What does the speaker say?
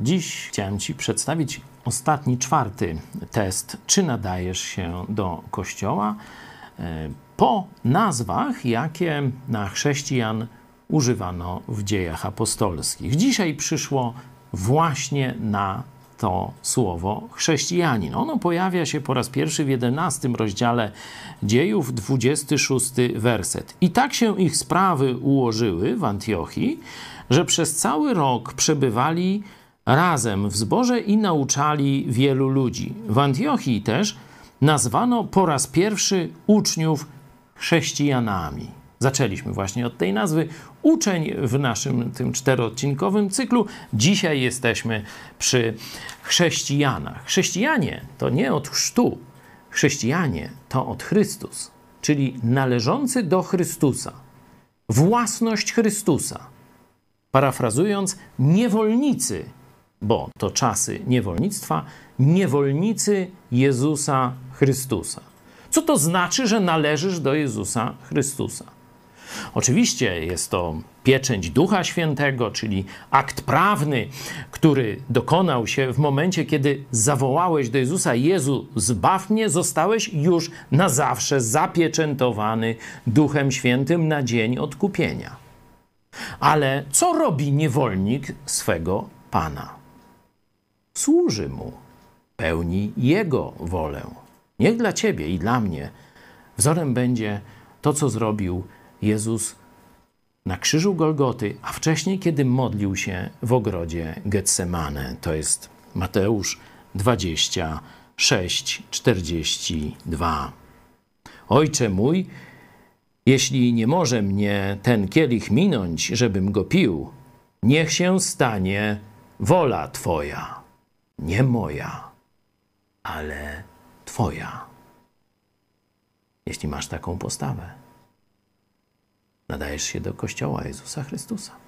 Dziś chciałem Ci przedstawić ostatni, czwarty test, czy nadajesz się do Kościoła, e, po nazwach, jakie na chrześcijan używano w dziejach apostolskich. Dzisiaj przyszło właśnie na to słowo chrześcijanin. Ono pojawia się po raz pierwszy w 11 rozdziale dziejów, 26 werset. I tak się ich sprawy ułożyły w Antiochii, że przez cały rok przebywali razem w zborze i nauczali wielu ludzi. W Antiochii też nazwano po raz pierwszy uczniów chrześcijanami. Zaczęliśmy właśnie od tej nazwy uczeń w naszym tym czteroodcinkowym cyklu. Dzisiaj jesteśmy przy chrześcijanach. Chrześcijanie to nie od chrztu, chrześcijanie to od Chrystus, czyli należący do Chrystusa, własność Chrystusa. Parafrazując, niewolnicy, bo to czasy niewolnictwa, niewolnicy Jezusa Chrystusa. Co to znaczy, że należysz do Jezusa Chrystusa? Oczywiście jest to pieczęć Ducha Świętego, czyli akt prawny, który dokonał się w momencie, kiedy zawołałeś do Jezusa: Jezu, zbaw mnie, zostałeś już na zawsze zapieczętowany Duchem Świętym na dzień odkupienia. Ale co robi niewolnik swego Pana? Służy mu, pełni Jego wolę. Niech dla Ciebie i dla mnie wzorem będzie to, co zrobił Jezus na krzyżu Golgoty, a wcześniej, kiedy modlił się w ogrodzie Getsemane. To jest Mateusz 26, 42. Ojcze mój, jeśli nie może mnie ten kielich minąć, żebym go pił, niech się stanie wola Twoja, nie moja, ale Twoja. Jeśli masz taką postawę nadajesz się do Kościoła Jezusa Chrystusa.